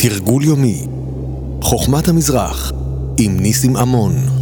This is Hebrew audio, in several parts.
תרגול יומי, חוכמת המזרח, עם ניסים עמון.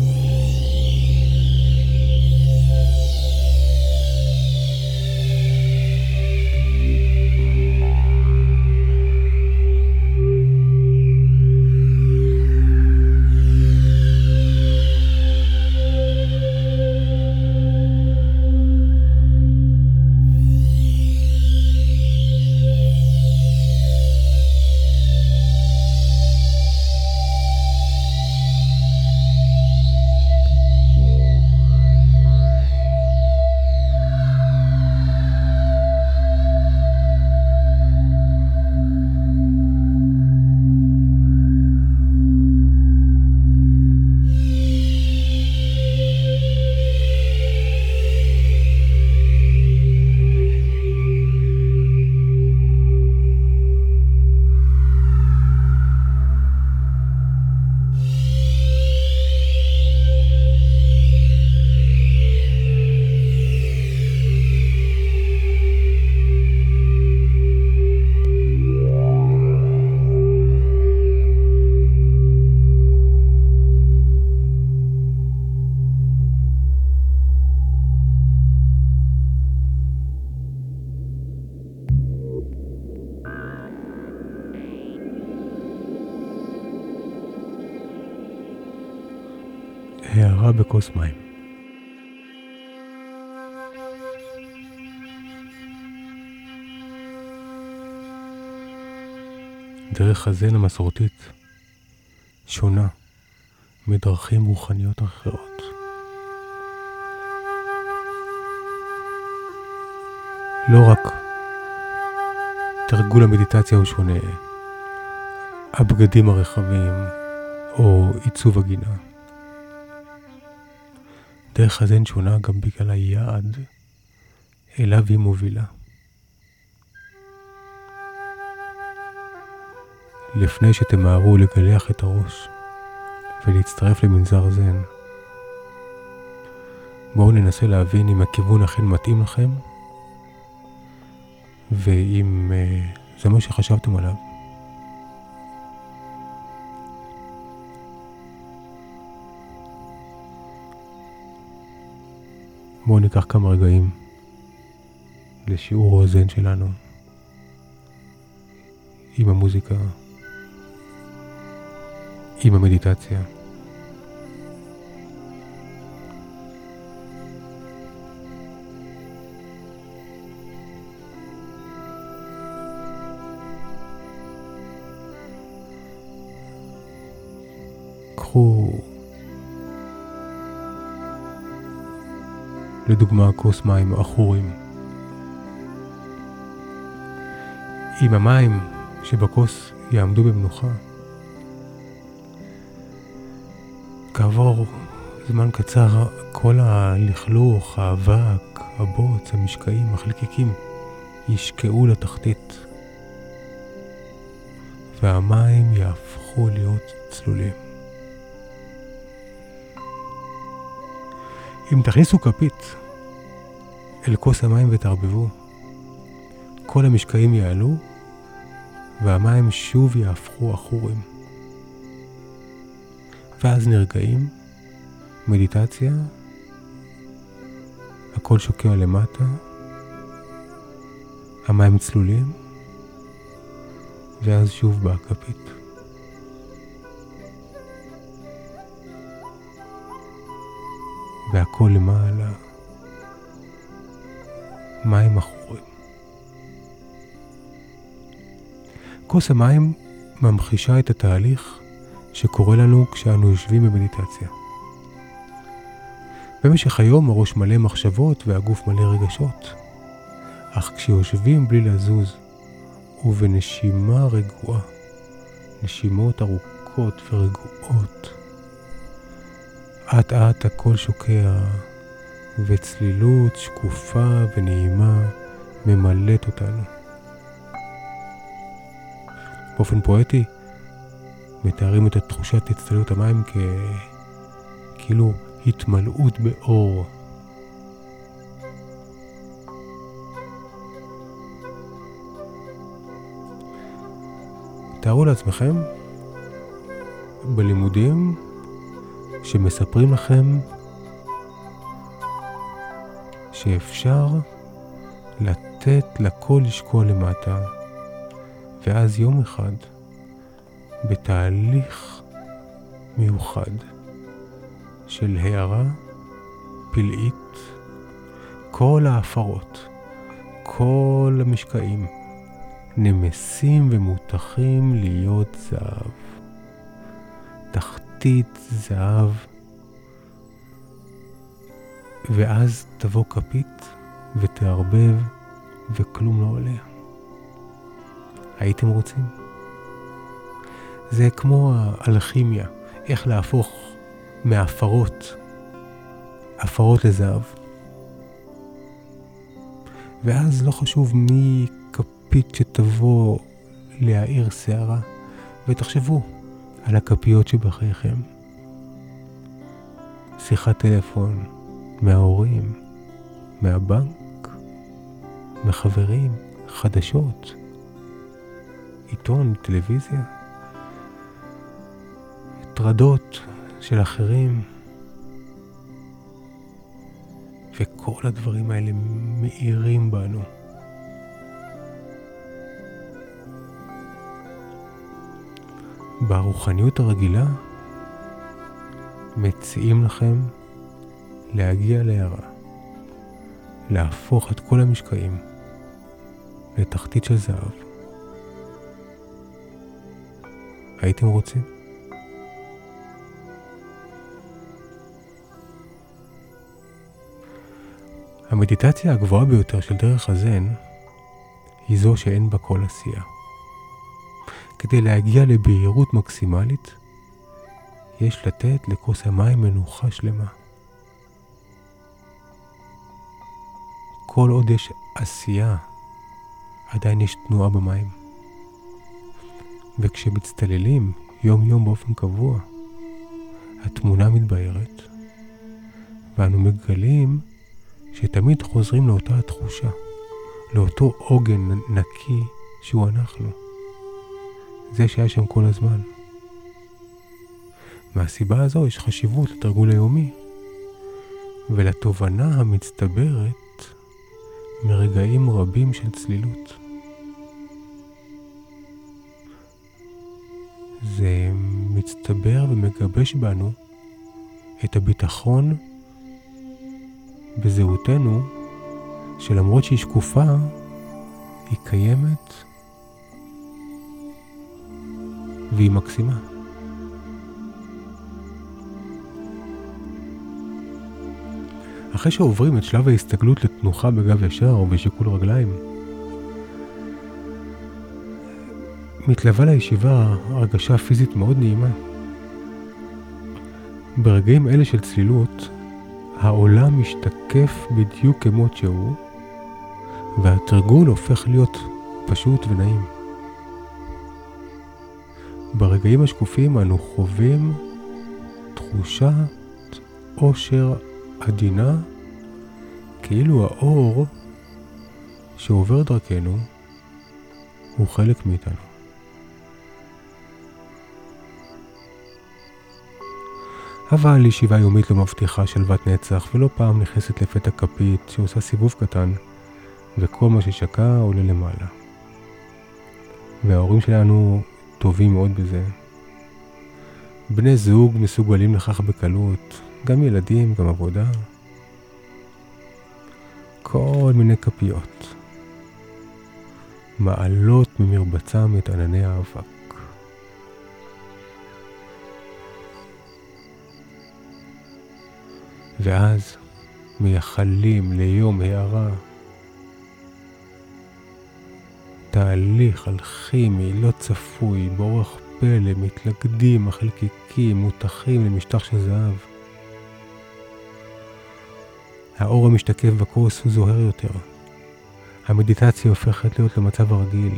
בכוס מים. דרך הזן המסורתית שונה מדרכים רוחניות אחרות. לא רק תרגול המדיטציה הוא שונה, הבגדים הרחבים או עיצוב הגינה. דרך הזן שונה גם בגלל היעד אליו היא מובילה. לפני שתמהרו לגלח את הראש ולהצטרף למנזר זן, בואו ננסה להבין אם הכיוון אכן מתאים לכם ואם uh, זה מה שחשבתם עליו. בואו ניקח כמה רגעים לשיעור האוזן שלנו עם המוזיקה, עם המדיטציה. קחו לדוגמה כוס מים עכורים. אם המים שבכוס יעמדו במנוחה, כעבור זמן קצר כל הלכלוך, האבק, הבוץ, המשקעים, החלקיקים ישקעו לתחתית והמים יהפכו להיות צלולים. אם תכניסו כפית אל כוס המים ותערבבו, כל המשקעים יעלו והמים שוב יהפכו עכורים. ואז נרגעים, מדיטציה, הכל שוקע למטה, המים צלולים, ואז שוב באה כפית. והכל למעלה. מים עכורים. כוס המים ממחישה את התהליך שקורה לנו כשאנו יושבים במדיטציה. במשך היום הראש מלא מחשבות והגוף מלא רגשות, אך כשיושבים בלי לזוז ובנשימה רגועה, נשימות ארוכות ורגועות, אט אט הכל שוקע, וצלילות שקופה ונעימה ממלאת אותנו. באופן פואטי, מתארים את תחושת הצטלות המים כ... כאילו התמלאות באור. תארו לעצמכם בלימודים שמספרים לכם שאפשר לתת לכל לשקוע למטה, ואז יום אחד, בתהליך מיוחד של הערה פלאית, כל ההפרות, כל המשקעים, נמסים ומותחים להיות זהב. תחתית זהב, ואז תבוא כפית ותערבב וכלום לא עולה. הייתם רוצים? זה כמו האלכימיה, איך להפוך מעפרות, עפרות לזהב. ואז לא חשוב מי כפית שתבוא להאיר שערה, ותחשבו על הכפיות שבחייכם. שיחת טלפון מההורים, מהבנק, מחברים, חדשות, עיתון, טלוויזיה, הטרדות של אחרים, וכל הדברים האלה מאירים בנו. ברוחניות הרגילה מציעים לכם להגיע להערה, להפוך את כל המשקעים לתחתית של זהב. הייתם רוצים? המדיטציה הגבוהה ביותר של דרך הזן היא זו שאין בה כל עשייה. כדי להגיע לבהירות מקסימלית, יש לתת לכוס המים מנוחה שלמה. כל עוד יש עשייה, עדיין יש תנועה במים. וכשמצטללים יום יום באופן קבוע, התמונה מתבהרת, ואנו מגלים שתמיד חוזרים לאותה התחושה, לאותו עוגן נקי שהוא אנחנו. זה שהיה שם כל הזמן. מהסיבה הזו יש חשיבות לתרגול היומי ולתובנה המצטברת מרגעים רבים של צלילות. זה מצטבר ומגבש בנו את הביטחון בזהותנו, שלמרות שהיא שקופה, היא קיימת והיא מקסימה. אחרי שעוברים את שלב ההסתגלות לתנוחה בגב ישר או בשיקול רגליים, מתלווה לישיבה הרגשה פיזית מאוד נעימה. ברגעים אלה של צלילות, העולם משתקף בדיוק כמות שהוא, והתרגול הופך להיות פשוט ונעים. ברגעים השקופים אנו חווים תחושת עושר עדינה, כאילו האור שעובר דרכנו הוא חלק מאיתנו. אבל ישיבה יומית לא מבטיחה שלוות נצח, ולא פעם נכנסת לפתע כפית שעושה סיבוב קטן, וכל מה ששקע עולה למעלה. וההורים שלנו טובים מאוד בזה. בני זוג מסוגלים לכך בקלות, גם ילדים, גם עבודה. כל מיני כפיות. מעלות ממרבצם את ענני האבק. ואז מייחלים ליום הערה. תהליך אלכימי לא צפוי, באורח פלא, מתלכדים החלקיקים, מותחים למשטח של זהב. האור המשתקף בכוס הוא זוהר יותר. המדיטציה הופכת להיות למצב הרגיל,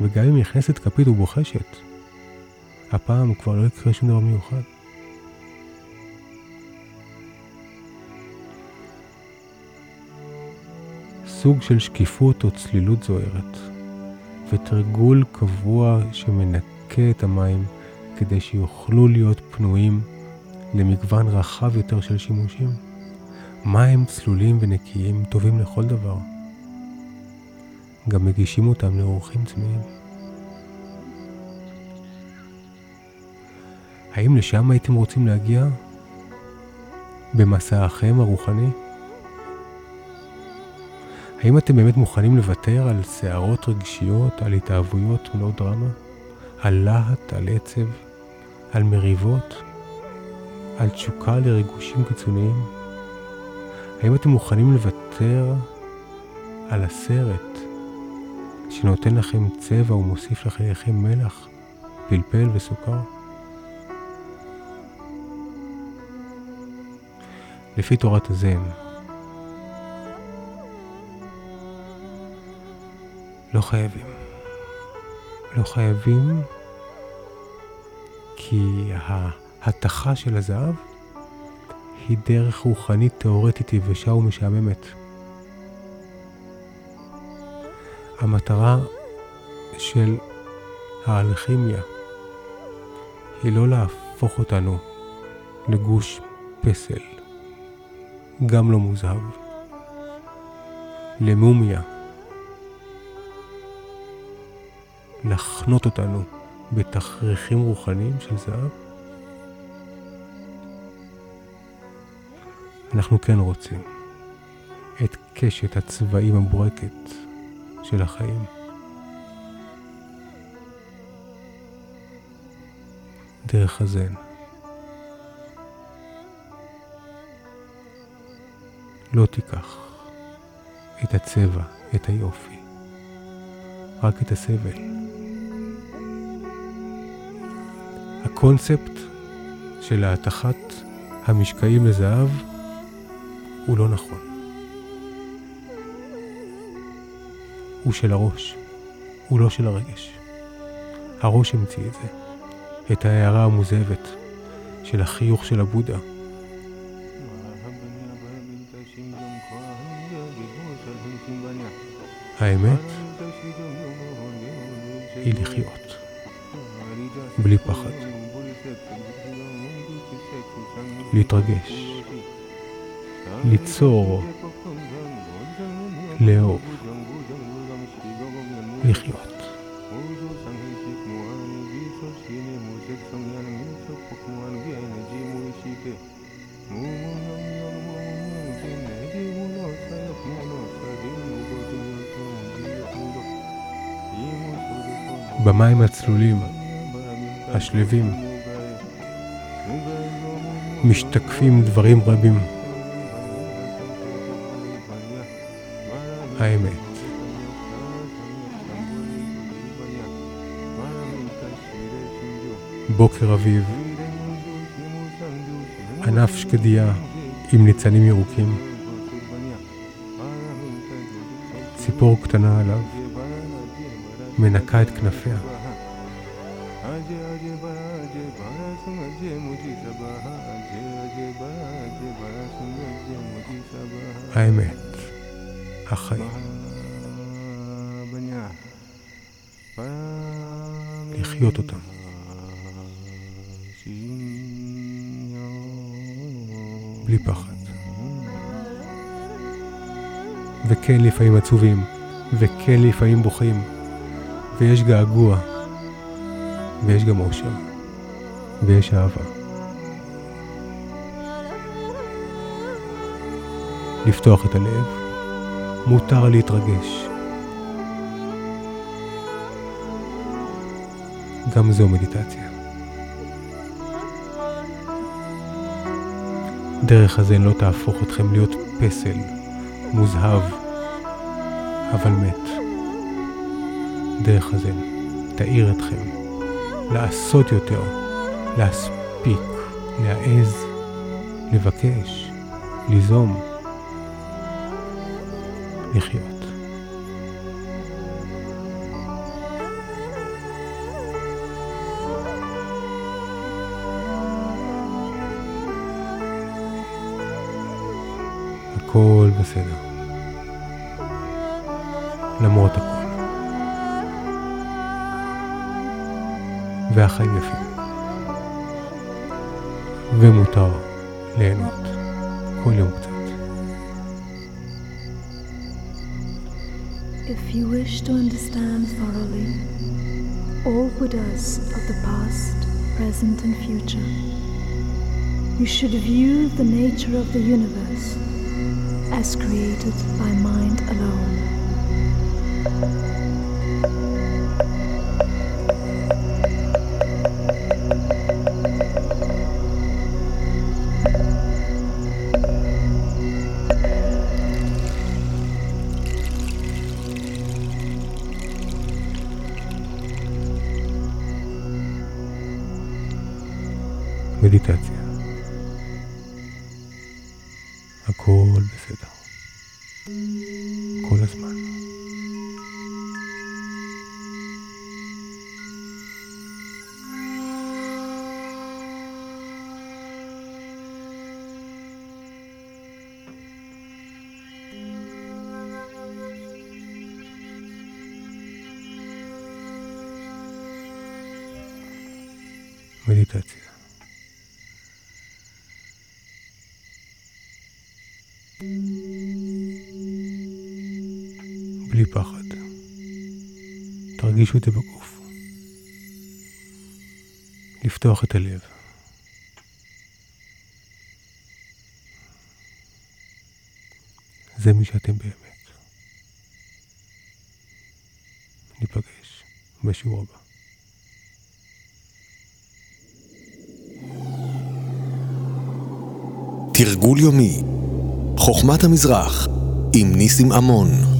וגם אם נכנסת כפית ובוחשת, הפעם כבר לא יקרה שום דבר מיוחד. סוג של שקיפות או צלילות זוהרת. ותרגול קבוע שמנקה את המים כדי שיוכלו להיות פנויים למגוון רחב יותר של שימושים. מים צלולים ונקיים טובים לכל דבר. גם מגישים אותם לאורחים צמאים. האם לשם הייתם רוצים להגיע? במסעכם הרוחני? האם אתם באמת מוכנים לוותר על סערות רגשיות, על התאהבויות מלאות דרמה? על להט, על עצב, על מריבות, על תשוקה לריגושים קיצוניים? האם אתם מוכנים לוותר על הסרט שנותן לכם צבע ומוסיף לחייכם מלח, פלפל וסוכר? לפי תורת הזן, לא חייבים. לא חייבים כי ההתכה של הזהב היא דרך רוחנית תאורטית יבשה ומשעממת. המטרה של האלכימיה היא לא להפוך אותנו לגוש פסל, גם לא מוזהב, למומיה, לחנות אותנו בתכריכים רוחניים של זהב? אנחנו כן רוצים את קשת הצבעים הבורקת של החיים. דרך הזן. לא תיקח את הצבע, את היופי, רק את הסבל. הקונספט של ההתכת המשקעים לזהב הוא לא נכון. הוא של הראש, הוא לא של הרגש. הראש המציא את זה, את ההערה המוזבת של החיוך של הבודה. האמת היא לחיות, בלי פחד, להתרגש, ליצור, לאהוב, לחיות. במים הצלולים, השלווים, משתקפים דברים רבים. האמת. בוקר אביב, ענף שקדיה עם ניצנים ירוקים, ציפור קטנה עליו, מנקה את כנפיה. האמת, החיים. לחיות אותם. בלי פחד. וכן לפעמים עצובים, וכן לפעמים בוכים, ויש געגוע, ויש גם אושר, ויש אהבה. לפתוח את הלב, מותר להתרגש. גם זו מדיטציה. דרך הזן לא תהפוך אתכם להיות פסל, מוזהב, אבל מת. דרך הזן תאיר אתכם לעשות יותר, להספיק, להעז, לבקש, ליזום, לחיות. הכל בסדר. למרות הכל. והחיים יפים. ומותר ליהנות כל יום קצת. If you wish to understand thoroughly all Buddhas of the past, present, and future, you should view the nature of the universe as created by mind alone. מדיטציה. הכל בסדר. כל הזמן. מדיטציה. בלי פחד. תרגישו את זה בגוף. לפתוח את הלב. זה מי שאתם באמת. ניפגש בשיעור הבא. תרגול יומי חוכמת המזרח עם ניסים עמון